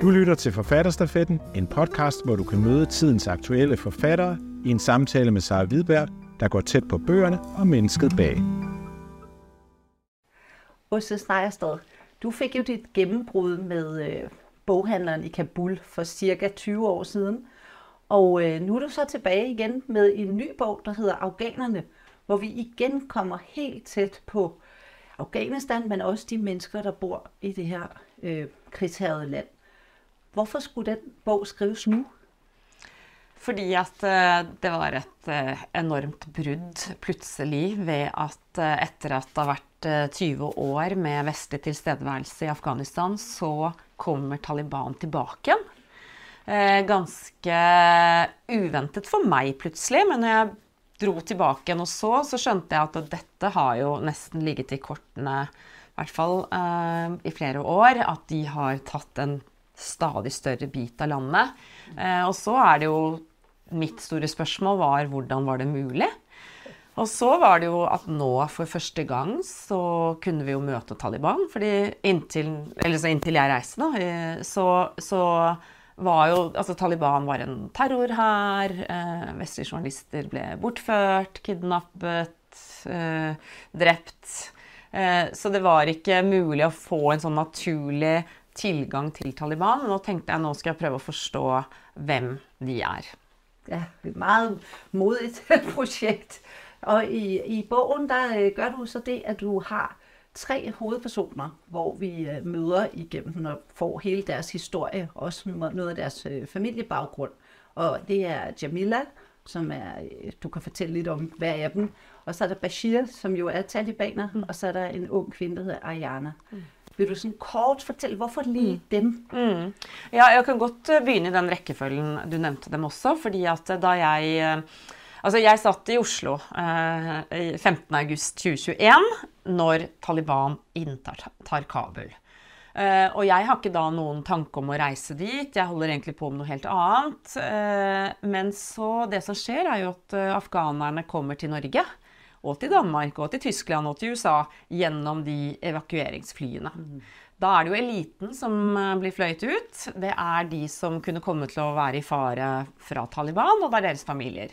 Du lytter til Forfatterstafetten, en podcast, hvor du kan møde tidens aktuelle forfattere i en samtale med Sara Hvidberg, der går tæt på bøgerne og mennesket bag. Åse Snejerstad, du fik jo dit gennembrud med øh, boghandleren i Kabul for cirka 20 år siden. Og øh, nu er du så tilbage igen med en ny bog, der hedder Afghanerne, hvor vi igen kommer helt tæt på Afghanistan, men også de mennesker, der bor i det her øh, krigshærede land. Hvorfor skulle den bog skrives nå? Fordi at eh, det var et eh, enormt brudd plutselig ved at eh, etter at det har vært 20 år med vestlig tilstedeværelse i Afghanistan, så kommer Taliban tilbake igjen. Ganske uventet for meg plutselig, men når jeg dro tilbake igjen og så, så skjønte jeg at dette har jo nesten ligget i kortene, i hvert fall i flere år, at de har tatt en stadig større bit av landet. og så er det jo mitt store spørsmål var hvordan var det mulig? Og så var det jo at nå for første gang så kunne vi jo møte Taliban. fordi inntil, inntil jeg reiste, da, eh, så, så, var jo Altså Taliban var en terrorhær. Eh, vestlige journalister ble bortført, kidnappet, eh, drept. Eh, så det var ikke mulig å få en sånn naturlig tilgang til Taliban. Nå tenkte jeg nå skal jeg prøve å forstå hvem de er ja, et meget modigt prosjekt. Og i, i bogen, der øh, gør du så det, at du har tre hovedpersoner, hvor vi møter igjennom igennem den og får hele deres historie, også noget af deres øh, familiebaggrund. Og det er Jamila, som er, du kan fortælle lidt om hver af dem. Og så er der Bashir, som jo er talibaner, mm. og så er der en ung kvinde, der hedder Ayana. Mm. Vil Fortell, hva for mm. dem? Mm. Ja, jeg kan godt eh, begynne i den rekkefølgen du nevnte dem også. fordi at eh, da jeg eh, Altså, jeg satt i Oslo eh, 15.8.2021 når Taliban inntar Kabul. Eh, og jeg har ikke da noen tanke om å reise dit. Jeg holder egentlig på med noe helt annet. Eh, men så Det som skjer, er jo at afghanerne kommer til Norge og til Danmark og til Tyskland og til USA gjennom de evakueringsflyene. Da er det jo eliten som eh, blir fløyet ut. Det er de som kunne komme til å være i fare fra Taliban, og det er deres familier.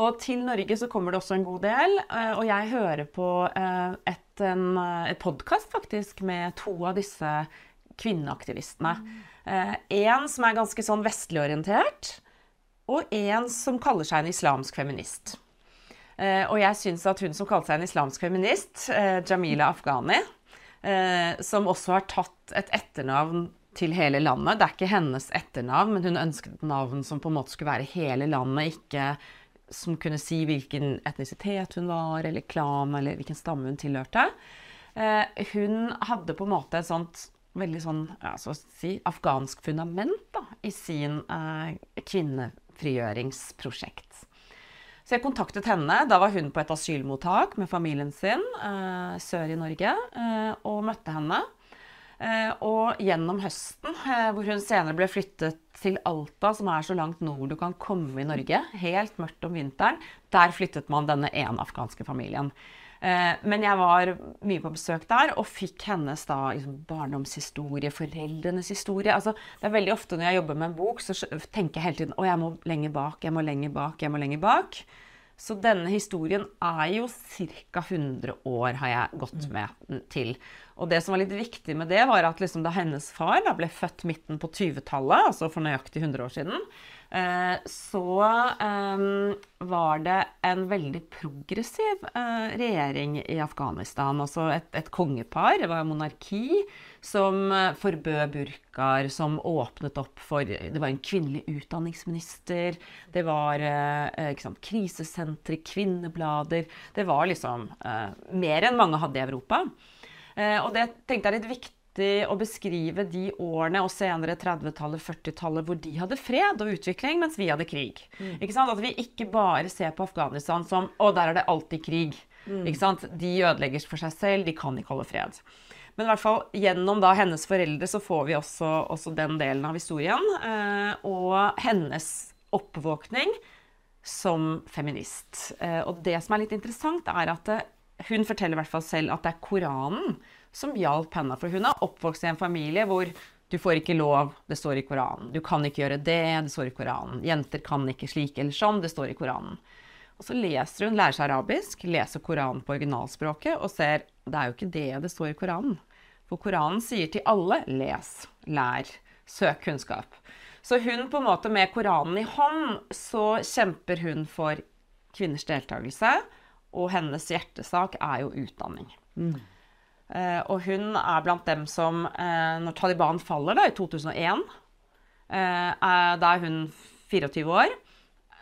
Og til Norge så kommer det også en god del. Eh, og jeg hører på eh, et, en, et podkast faktisk med to av disse kvinneaktivistene. En som er ganske sånn vestlig orientert, og en som kaller seg en islamsk feminist. Eh, og jeg syns at hun som kalte seg en islamsk feminist, eh, Jamila Afghani, eh, som også har tatt et etternavn til hele landet Det er ikke hennes etternavn, men hun ønsket et navn som på en måte skulle være hele landet, ikke som kunne si hvilken etnisitet hun var, eller klan, eller hvilken stamme hun tilhørte. Hun hadde på en måte et sånt veldig sånn ja, så å si, afghansk fundament da, i sin eh, kvinnefrigjøringsprosjekt. Så jeg kontaktet henne. Da var hun på et asylmottak med familien sin eh, sør i Norge, eh, og møtte henne. Eh, og gjennom høsten, eh, hvor hun senere ble flyttet til Alta, som er så langt nord du kan komme i Norge, helt mørkt om vinteren, der flyttet man denne ene afghanske familien. Eh, men jeg var mye på besøk der og fikk hennes da, liksom, barndomshistorie, foreldrenes historie. Altså, det er veldig ofte når jeg jobber med en bok, så tenker jeg hele tiden å, jeg må lenger bak, jeg må lenger bak, jeg må lenger bak. Så denne historien er jo ca. 100 år har jeg gått mm. med til. Og det som var litt viktig med det, var at liksom da hennes far da ble født midten på 20-tallet, altså for nøyaktig 100 år siden, så ehm, var det en veldig progressiv eh, regjering i Afghanistan. Altså et, et kongepar, det var monarki, som eh, forbød burkaer, som åpnet opp for Det var en kvinnelig utdanningsminister, det var sant, krisesentre, kvinneblader Det var liksom mer enn mange hadde i Europa. Og det tenkte jeg er litt viktig viktig å beskrive de årene, og senere 30-tallet, 40-tallet, hvor de hadde fred og utvikling, mens vi hadde krig. Mm. At vi ikke bare ser på Afghanistan som å, der er det alltid krig. Mm. De ødelegger for seg selv, de kan ikke holde fred. Men i hvert fall gjennom da hennes foreldre så får vi også, også den delen av historien. Eh, og hennes oppvåkning som feminist. Eh, og det som er litt interessant, er at eh, hun forteller i hvert fall selv at det er Koranen som hjalp henne. For hun er oppvokst i en familie hvor Du får ikke lov, det står i Koranen. Du kan ikke gjøre det, det står i Koranen. Jenter kan ikke slik eller sånn, det står i Koranen. Og så leser hun, lærer seg arabisk, leser Koranen på originalspråket og ser det er jo ikke det det står i Koranen. For Koranen sier til alle les, lær, søk kunnskap. Så hun på en måte med Koranen i hånd, så kjemper hun for kvinners deltakelse. Og hennes hjertesak er jo utdanning. Mm. Eh, og hun er blant dem som, eh, når Taliban faller da, i 2001 eh, Da er hun 24 år.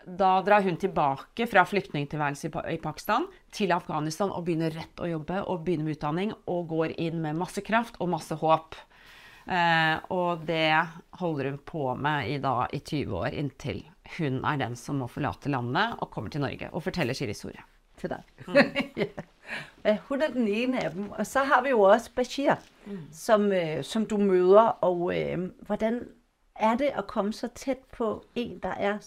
Da drar hun tilbake fra flyktningtilværelse i Pakistan til Afghanistan og begynner rett å jobbe og begynner med utdanning og går inn med masse kraft og masse håp. Eh, og det holder hun på med i, da, i 20 år, inntil hun er den som må forlate landet og kommer til Norge og forteller sin ordet. Til deg. Mm. Hun er den ene av dem. Og så har vi jo også Bashir, mm. som, øh, som, du møter. Og øh, hvordan er det å komme så tett på en der er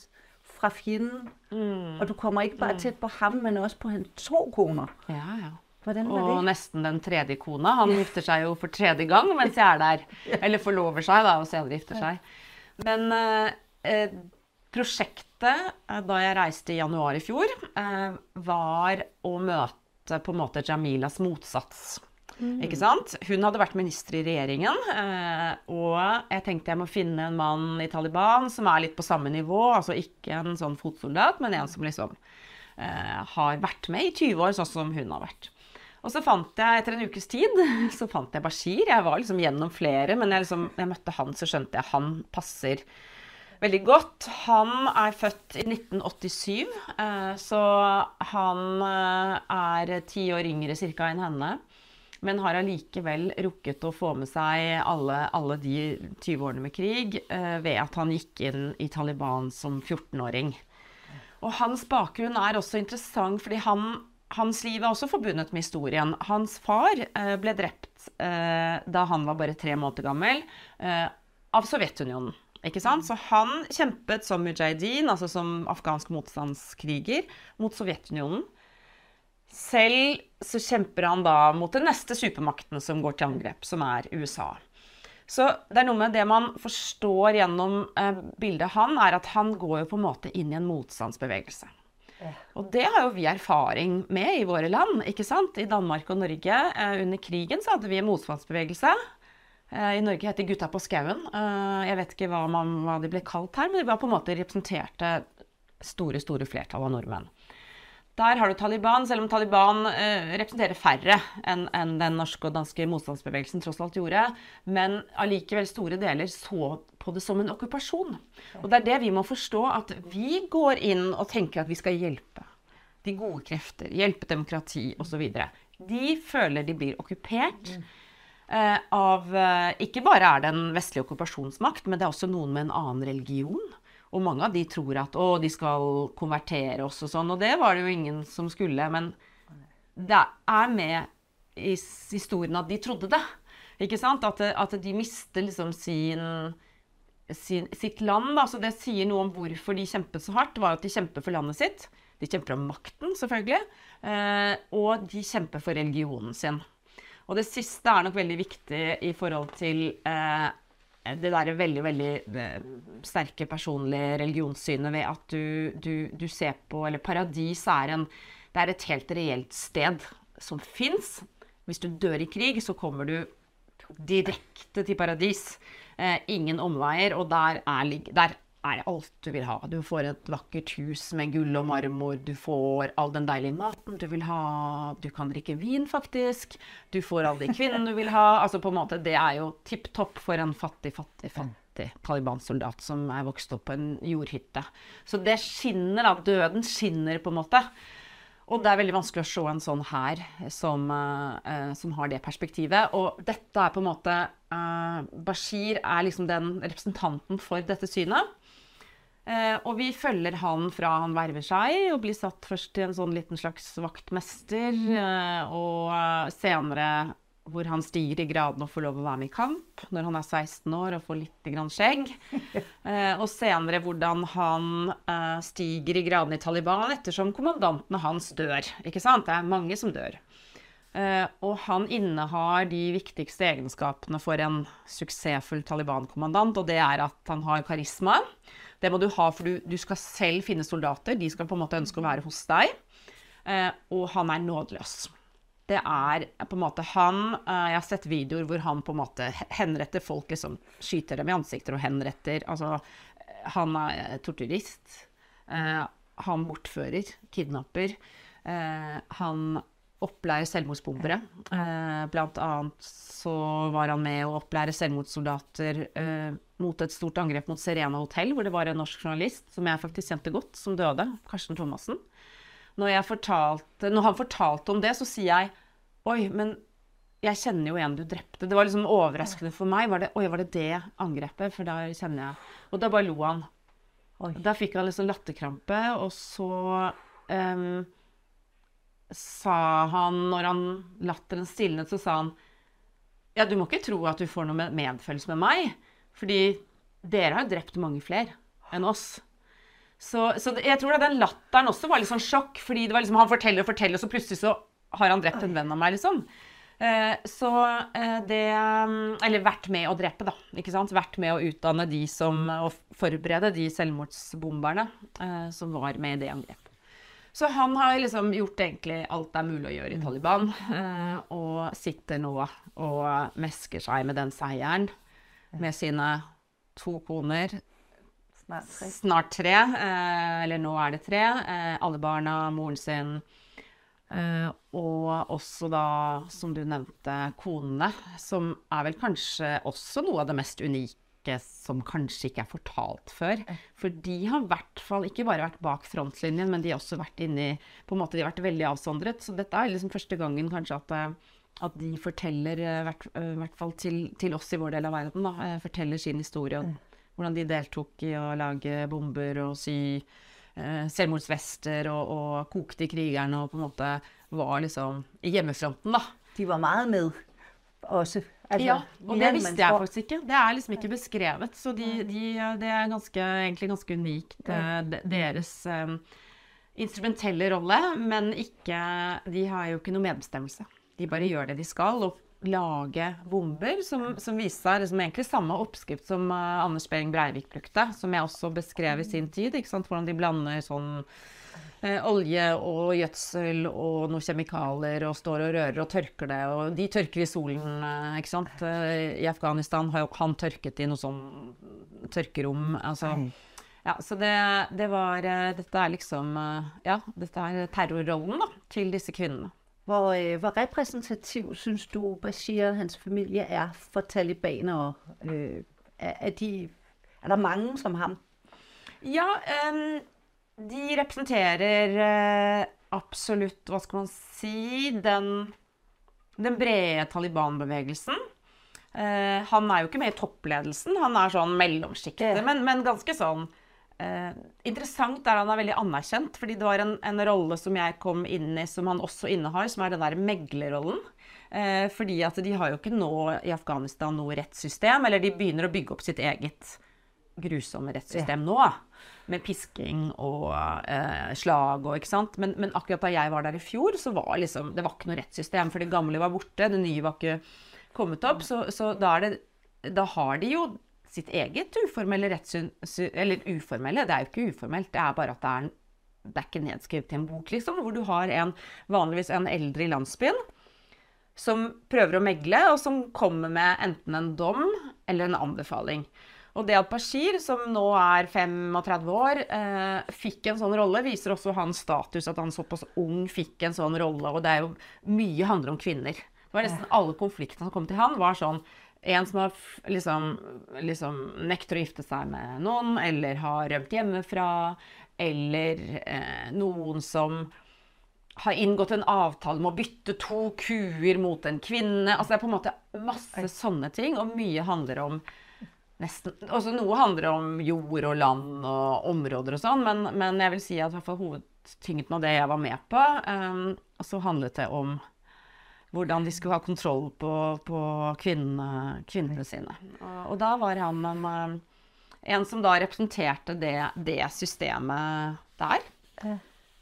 fra fjenden? Mm. Og du kommer ikke bare mm. tett på ham, men også på hans to koner. Ja, ja. Og nesten den tredje kona. Han gifter seg jo for tredje gang mens jeg er der. Eller forlover seg, da, og senere gifter seg. Men eh, prosjektet eh, da jeg reiste i januar i fjor, øh, var å møte på en måte Jamilas motsats. Mm. Ikke sant? Hun hadde vært minister i regjeringen, eh, og jeg tenkte jeg må finne en mann i Taliban som er litt på samme nivå, altså ikke en sånn fotsoldat, men en som liksom eh, har vært med i 20 år, sånn som hun har vært. Og så fant jeg, etter en ukes tid, så fant jeg Bashir. Jeg var liksom gjennom flere, men jeg, liksom, jeg møtte han, så skjønte jeg han passer veldig godt. Han er født i 1987, eh, så han eh, er ti år yngre cirka enn henne. Men har allikevel rukket å få med seg alle, alle de 20 årene med krig eh, ved at han gikk inn i Taliban som 14-åring. Og hans bakgrunn er også interessant fordi han hans liv er også forbundet med historien. Hans far ble drept da han var bare tre måneder gammel, av Sovjetunionen. Ikke sant? Så han kjempet som mujahedin, altså som afghansk motstandskriger, mot Sovjetunionen. Selv så kjemper han da mot den neste supermakten som går til angrep, som er USA. Så det er noe med det man forstår gjennom eh, bildet han, er at han går jo på en måte inn i en motstandsbevegelse. Og det har jo vi erfaring med i våre land. ikke sant? I Danmark og Norge eh, under krigen så hadde vi en motstandsbevegelse. Eh, I Norge heter de Gutta på skauen. Eh, jeg vet ikke hva, man, hva, de ble kalt her, men de var på en måte representerte store, store flertall av nordmenn. Der har du Taliban, selv om Taliban eh, representerer færre enn en den norske og danske motstandsbevegelsen tross alt gjorde. Men allikevel store deler så på det som en okkupasjon. Og det er det vi må forstå, at vi går inn og tenker at vi skal hjelpe de gode krefter, hjelpe demokrati osv. De føler de blir okkupert. Eh, av eh, Ikke bare er det en vestlig okkupasjonsmakt, men det er også noen med en annen religion. Og mange av de tror at å, de skal konvertere oss og sånn. Og det var det jo ingen som skulle. Men det er med i historien at de trodde det. Ikke sant? At, at de mister liksom sin, sin, sitt land. Da. Så det sier noe om hvorfor de kjempet så hardt. var at de kjemper for landet sitt. De kjemper om makten, selvfølgelig. Eh, og de kjemper for religionen sin. Og det siste er nok veldig viktig i forhold til eh, det der veldig, veldig eh, sterke personlige religionssynet ved at du, du, du, ser på Eller paradis er, en, det er et helt reelt sted som fins. Hvis du dør i krig, så kommer du direkte til paradis. Eh, ingen omveier. Og der er, der er alt du vil ha. Du får et vakkert hus med gull og marmor. Du får all den deilige maten du vil ha. Du kan drikke vin, faktisk. Du får alle de kvinnene du vil ha. Altså på en måte, Det er jo tipp topp for en fattig, fattig, fattig Taliban-soldat som er vokst opp på en jordhytte. Så det skinner, da. Døden skinner, på en måte. Og det er veldig vanskelig å se en sånn her som, uh, som, har det perspektivet. Og dette er på en måte uh, Bashir er liksom den representanten for dette synet. Eh, og vi følger han fra han verver seg og blir satt først til en sånn liten slags vaktmester, eh, og eh, senere hvor han stiger i graden og får lov å være med i kamp når han er 16 år og får litt grann skjegg. Eh, og senere hvordan han eh, stiger i graden i Taliban ettersom kommandantene hans dør. Ikke sant? Det er mange som dør. Eh, og han innehar de viktigste egenskapene for en suksessfull Taliban-kommandant, og det er at han har karisma. Det må du ha, for du, du, skal selv finne soldater. De skal på en måte ønske å være hos deg. Eh, og han er nådeløs. Det er på en måte han eh, Jeg har sett videoer hvor han på en måte henretter folk, liksom skyter dem i ansikter og henretter. Altså, han er torturist. Eh, han bortfører, kidnapper. Eh, han opplærer selvmordsbombere. Eh, blant annet så var han med å opplære selvmordssoldater eh, mot et stort angrep mot Serena hotell, hvor det var en norsk journalist som jeg faktisk kjente godt, som døde. Karsten Thomassen. Når, fortalte, når han fortalte om det, så sier jeg Oi, men jeg kjenner jo en du drepte. Det var liksom overraskende for meg. Var det, Oi, var det det angrepet? For da kjenner jeg Og da bare lo han. Oi. Da fikk han liksom latterkrampe, og så um, sa han, når han latteren stilnet, så sa han Ja, du må ikke tro at du får noe medfølelse med meg, fordi dere har jo drept mange flere enn oss. Så, så, jeg tror den latteren også var litt sånn sjokk, fordi det var liksom, han forteller og forteller, og så plutselig så har han drept en venn av meg, liksom. Eh, så eh, det Eller vært med å drepe, da. ikke sant? Vært med å utdanne de som Og forberede de selvmordsbomberne eh, som var med i det angrepet. Så han har liksom gjort egentlig alt det er mulig å gjøre i Taliban, og sitter nå og mesker seg med den seieren med sine to koner. Snart tre. Snart tre. eller nå er det tre. alle barna, moren sin og også da, som du nevnte, konene, som er vel kanskje også noe av det mest unike som kanskje ikke er fortalt før. For de har i hvert fall ikke bare vært bak frontlinjen, men de har også vært inni På en måte de har vært veldig avsondret. Så dette er liksom første gangen kanskje at, eh, at de forteller, i hvert, hvert, fall til, til, oss i vår del av verden, da, forteller sin historie. Og hvordan de deltok i å lage bomber og sy eh, selvmordsvester og, og kokte krigerne og på en måte var liksom i hjemmefronten, da. De var meget med også. Altså, ja, og det visste jeg faktisk ikke. Det er liksom ikke beskrevet. Så de, de, det er ganske, egentlig ganske unikt, eh, deres um, instrumentelle rolle. Men ikke De har jo ikke noe medbestemmelse. De bare gjør det de skal. Og lage bomber, som, som viser liksom egentlig samme oppskrift som uh, Anders Behring Breivik brukte, som jeg også beskrev i sin tid. Hvordan de blander sånn olje og gjødsel og noen kjemikalier og står og rører og tørker det. Og de tørker i solen, uh, ikke sant. I Afghanistan har han tørket i noe sånn tørkerom. altså... Ja, så det, det var Dette er liksom Ja, dette er terrorrollen da, til disse kvinnene. Hvor, øh, hvor representativ synes du Bashir og hans familie er for talibanere? Øh, er, de, er der mange som ham? Ja, um, de representerer uh, absolutt, hva skal man si, den, den brede Taliban-bevegelsen. Uh, han er jo ikke med i toppledelsen, han er sånn mellomsjiktet, ja. men, men, ganske sånn Eh, interessant er han er veldig anerkjent, fordi det var en, en, rolle som jeg kom inn i, som han også innehar, som er den der meglerrollen. Eh, fordi at de har jo ikke nå i Afghanistan noe rettssystem, eller de begynner å bygge opp sitt eget grusomme rettssystem nå. Med pisking og eh, slag og ikke sant. Men, men, akkurat da jeg var der i fjor, så var liksom Det var ikke noe rettssystem, for det gamle var borte, det nye var ikke kommet opp. Så, så da er det Da har de jo sitt eget uformelle rettssyn Eller uformelle, det er jo ikke uformelt, det er bare at det er, det er ikke nedskrevet i en bok, liksom, hvor du har en, vanligvis en eldre i landsbyen som prøver å megle, og som kommer med enten en dom eller en anbefaling. Og det at Bashir, som nå er 35 år, eh, fikk en sånn rolle, viser også hans status. At han såpass ung fikk en sånn rolle. Og det er jo mye handler om kvinner. Det var nesten alle konfliktene som kom til han, var sånn en som har liksom, liksom, nekter å gifte seg med noen, eller har rømt hjemmefra, eller eh, noen som har inngått en avtale med å bytte to kuer mot en kvinne. Altså det er på en måte masse sånne ting, og mye handler om nesten Også noe handler om jord og land og områder og sånn, men, men jeg vil si at i hvert fall hovedtyngden av det jeg var med på, um, så handlet det om hvordan de skulle ha kontroll på, på kvinnene, kvinnene, sine. Og, og, da var han en, eh, en som da representerte det, det systemet der. Uh.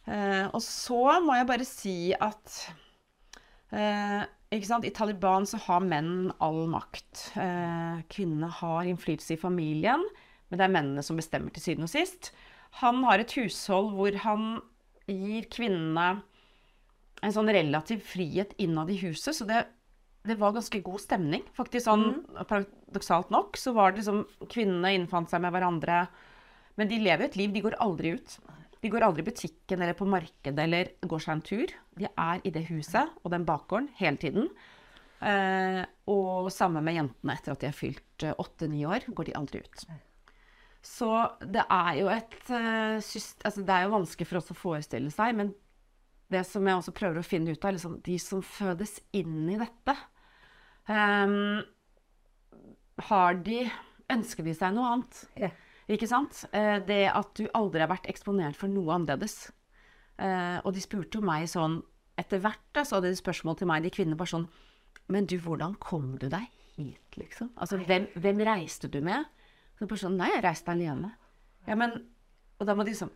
Uh, og så må jeg bare si at sant? I Taliban så har menn all makt. Eh, kvinnene har innflytelse i familien, men det er mennene som bestemmer til syvende og sist. Han har et hushold hvor han gir kvinnene en sånn relativ frihet innad i huset, så det, det var ganske god stemning. Faktisk sånn paradoksalt nok så var det liksom Kvinnene innfant seg med hverandre. Men de lever et liv, de går aldri ut. De går aldri i butikken eller på markedet eller går seg en tur. De er i det huset og den bakgården hele tiden. Eh, og sammen med jentene etter at de er fylt åtte-ni år, går de aldri ut. Så det er jo et eh, altså Det er jo vanskelig for oss å forestille seg, men det som jeg også prøver å finne ut av, er liksom de som fødes inn i dette. Um, har de Ønsker de seg noe annet? Ja. Ikke sant? Eh, det at du aldri har vært eksponert for noe annerledes. Eh, og de spurte jo meg sånn Etter hvert da, så hadde de spørsmål til meg, de kvinnene bare sånn Men du, hvordan kom du deg hit, liksom? Altså, hvem, hvem reiste du med? Så bare sånn Nei, jeg reiste alene. Ja, men Og da må de sånn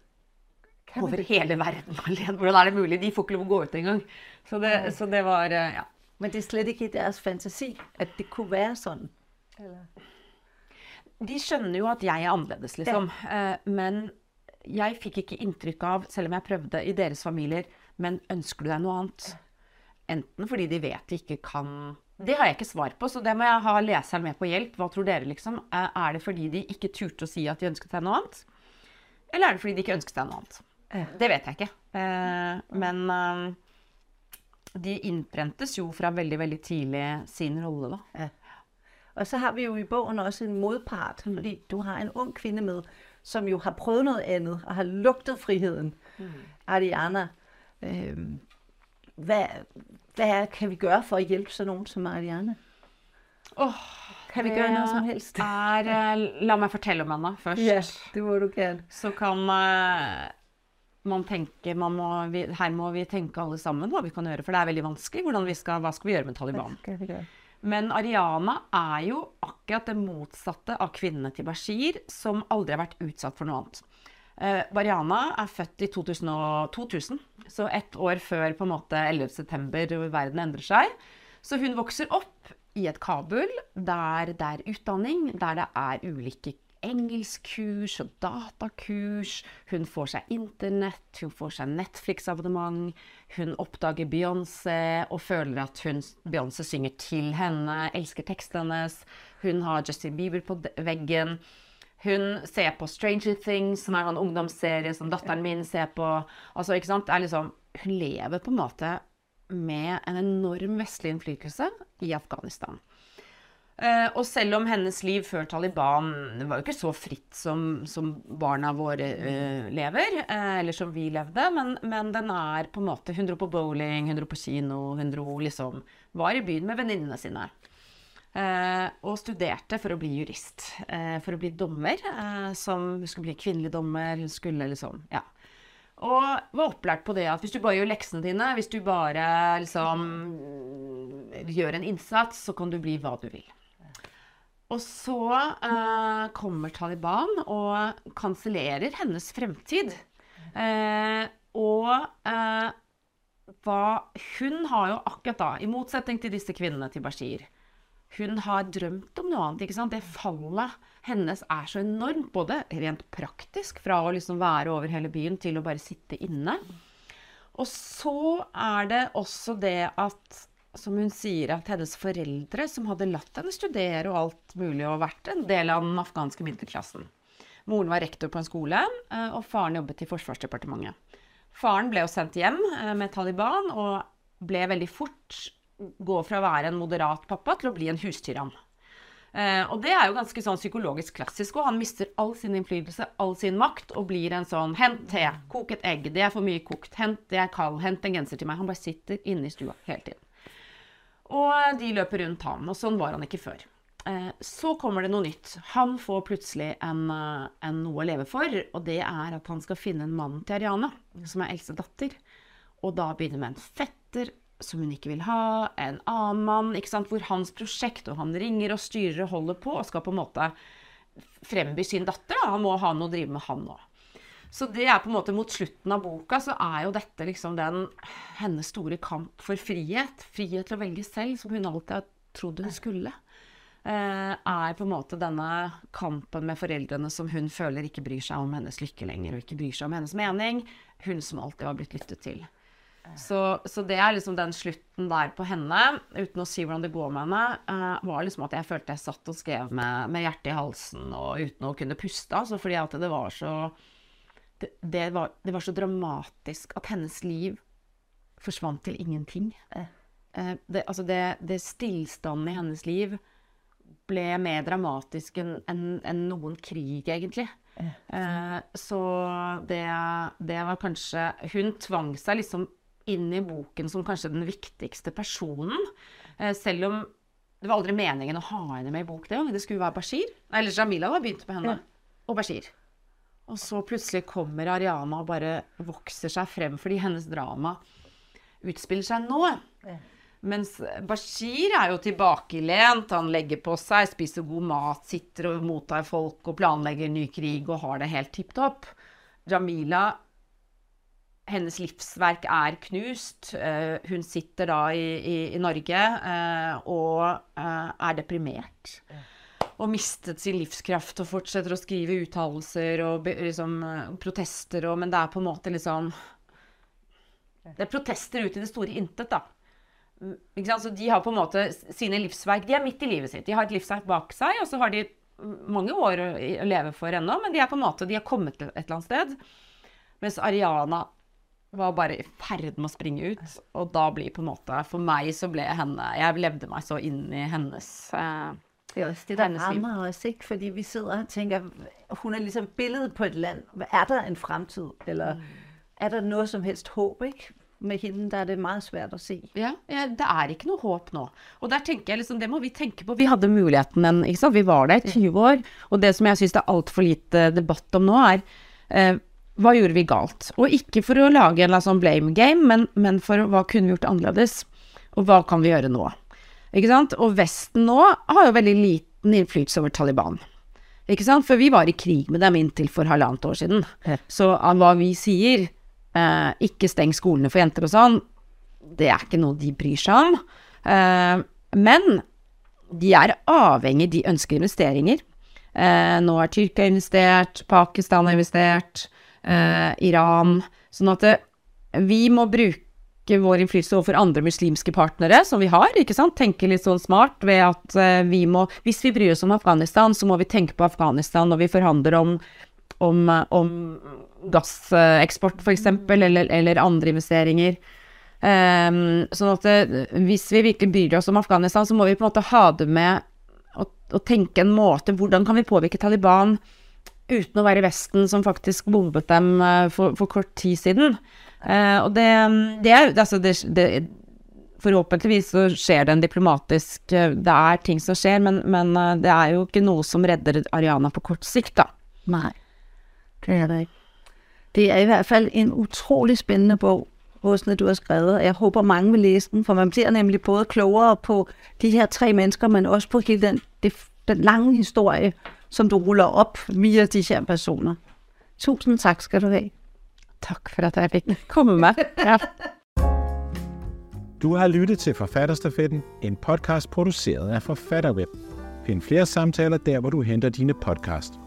over hele verden alene. Hvordan er det mulig? De får ikke lov å gå ut engang. Så det, så det var eh, Ja. Men det er slett ikke i deres fantasi, at det kunne være sånn. De skjønner jo at jeg er annerledes, liksom. Eh, men jeg fikk ikke inntrykk av, selv om jeg prøvde i deres familier, men ønsker du deg noe annet? Enten fordi de vet de ikke kan Det har jeg ikke svar på, så det må jeg ha leseren med på hjelp. Hva tror dere, liksom? Eh, Er det fordi de ikke turte å si at de ønsket seg noe annet? Eller er det fordi de ikke ønsket seg noe annet? Det vet jeg ikke. Eh, men de innprentes jo fra veldig, veldig tidlig sin rolle, da. Og så har vi jo i bogen også en modpart, fordi du har en ung kvinde med, som jo har prøvet noget andet, og har lugtet friheden. Ariana, øh, hvad, hvad kan vi gøre for at hjælpe sådan nogen som Ariana? Åh, Kan vi gøre noget som helst? er La meg fortelle om henne først. Ja, det må du gerne. Så kan uh, man tenke man må, vi, Her må vi tenke alle sammen hva vi kan gjøre, for det er veldig vanskelig. Hvordan vi skal, hva skal vi gjøre med Taliban? Skal vi gøre. Men Ariana er jo akkurat det motsatte av kvinnene til Bashir, som aldri har vært utsatt for noe annet. Eh, Ariana er født i 2000, og 2000, så ett år før på en måte 11. september hvor verden endrer seg. Så hun vokser opp i et Kabul der det er utdanning, der det er ulike engelskkurs og datakurs. Hun får seg internett, hun får seg Netflix-abonnement. Hun oppdager Beyoncé og føler at hun, Beyoncé synger til henne, elsker teksten hennes. Hun har Justin Bieber på veggen. Hun ser på Stranger Things, som er en ungdomsserie som datteren min ser på. Altså, ikke sant? Det er liksom, hun lever på en måte med en enorm vestlig innflytelse i Afghanistan. Eh, og selv om hennes liv før Taliban det var jo ikke så fritt som, som barna våre uh, lever, uh, eller som vi levde, men, men den er på en måte Hun dro på bowling, hun dro på kino, hun dro liksom Var i byen med venninnene sine. Uh, og studerte for å bli jurist. For å bli dommer. Som Hun skulle bli kvinnelig dommer. Hun skulle liksom Ja. Og var opplært på det at hvis du bare gjør leksene dine, hvis du bare liksom gjør en innsats, så kan du bli hva du vil. Og så uh, kommer Taliban og kansellerer hennes fremtid. Uh, og uh, hva Hun har jo akkurat da, i motsetning til disse kvinnene til Bashir, hun har drømt om noe annet. ikke sant? Det fallet hennes er så enormt, både rent praktisk, fra å liksom være over hele byen til å bare sitte inne. Og så er det også det at, som hun sier, at hennes foreldre, som hadde latt henne studere og alt mulig, og vært en del av den afghanske middelklassen Moren var rektor på en skole, eh, og faren jobbet i Forsvarsdepartementet. Faren ble jo sendt hjem eh, med Taliban, og ble veldig fort gå fra å være en moderat pappa til å bli en hustyrann. Eh, og det er jo ganske sånn psykologisk klassisk, og han mister all sin innflytelse, all sin makt, og blir en sånn Hent te, kok et egg, det er for mye kokt, hent det er kald, hent en genser til meg. Han bare sitter inne i stua hele tiden. Og de løper rundt ham, og sånn var han ikke før. Eh, så kommer det noe nytt. Han får plutselig en, eh, en noe å leve for, og det er at han skal finne en mann til Ariane, som er eldste datter. Og da begynner med en fetter som hun ikke vil ha, en annen mann, ikke sant, hvor hans prosjekt, og han ringer og styrer og holder på, og skal på en måte fremby sin datter. Da. Han må ha noe å drive med, han òg. Så det er på en måte mot slutten av boka, så er jo dette liksom den hennes store kamp for frihet. Frihet til å velge selv, som hun alltid har trodd hun skulle. Eh, er på en måte denne kampen med foreldrene som hun føler ikke bryr seg om hennes lykke lenger, og ikke bryr seg om hennes mening. Hun som alltid har blitt lyttet til. Så, så, det er liksom den slutten der på henne, uten å si hvordan det går med henne, uh, var liksom at jeg følte jeg satt og skrev med, med hjertet i halsen og uten å kunne puste. Altså fordi at det var så det, det, var, det, var, så dramatisk at hennes liv forsvant til ingenting. Uh, det, altså det, det stillstanden i hennes liv ble mer dramatisk enn en, en noen krig, egentlig. Eh, så det, det var kanskje Hun tvang seg liksom inn i boken som kanskje den viktigste personen. Eh, selv om det var aldri meningen å ha henne med i bok det Det skulle være Bashir. Eller Jamila var begynt med henne. Og Bashir. Og så plutselig kommer Ariana og bare vokser seg frem fordi hennes drama utspiller seg nå. Ja. Mens Bashir er jo tilbakelent. Han legger på seg, spiser god mat, sitter og mottar folk og planlegger ny krig og har det helt tipp topp. Jamila hennes livsverk er knust. Uh, hun sitter da i, i, i Norge uh, og uh, er deprimert. Og mistet sin livskraft og fortsetter å skrive uttalelser og liksom, protester og Men det er på en måte liksom Det er protester ut i det store intet, da. Så de har på en måte sine livsverk De er midt i livet sitt. De har et livsverk bak seg, og så har de mange år å, leve for ennå, men de er på en måte, de har kommet et eller annet sted. Mens Ariana var bare i ferd med å springe ut. Og da blir på en måte For meg så ble henne Jeg levde meg så inn i hennes eh, det er også det, der rammer os, ikke? Fordi vi sidder og tænker, hun er ligesom billedet på et land. Er der en fremtid? Eller mm. er der noe som helst håp, ikke? Med hende der er det meget svært å si. Ja, ja, det er ikke noe håp nå. Og der tenker jeg liksom, det må vi tenke på. Vi hadde muligheten, men ikke sant? vi var der i 20 år. Og det som jeg syns det er altfor lite debatt om nå, er eh, hva gjorde vi galt? Og ikke for å lage en sånn blame game, men, men for hva kunne vi gjort annerledes? Og hva kan vi gjøre nå? Ikke sant? Og Vesten nå har jo veldig liten innflytelse over Taliban. Ikke sant? For vi var i krig med dem inntil for halvannet år siden. Så hva vi sier, eh, ikke steng skolene for jenter og sånn, det er ikke noe de bryr seg om. Eh, men de er avhengig, de ønsker investeringer. Eh, nå er Tyrkia investert, Pakistan har investert eh, Iran. Sånn at det, vi må bruke vår innflytelse overfor andre muslimske partnere som vi har, ikke sant. Tenke litt sånn smart ved at eh, vi må Hvis vi bryr oss om Afghanistan, så må vi tenke på Afghanistan når vi forhandler om om, om gasseksport, f.eks., eller, eller andre investeringer. Um, sånn at det, hvis vi virkelig bryr oss om Afghanistan, så må vi på en måte ha det med å, å tenke en måte Hvordan kan vi påvirke Taliban? uten å være Vesten, som faktisk bombet dem for, for, kort tid siden. Uh, og det, det er altså det, det, Forhåpentligvis så skjer det en diplomatisk uh, Det er ting som skjer, men, men det er jo ikke noe som redder Ariana på kort sikt, da. Nei, det er det ikke. Det er i hvert fall en utrolig spennende bok, Rosne, du har skrevet. Jeg håper mange vil lese den, for man blir nemlig både klogere på de her tre mennesker, men også på hele den, den lange historie som du ruller opp via de her personer. Tusen takk skal du ha. Takk for at jeg fikk komme. Ja. Du har lyttet til Forfatterstafetten, en podkast produsert av Forfatterweb. Finn flere samtaler der hvor du henter dine podkast.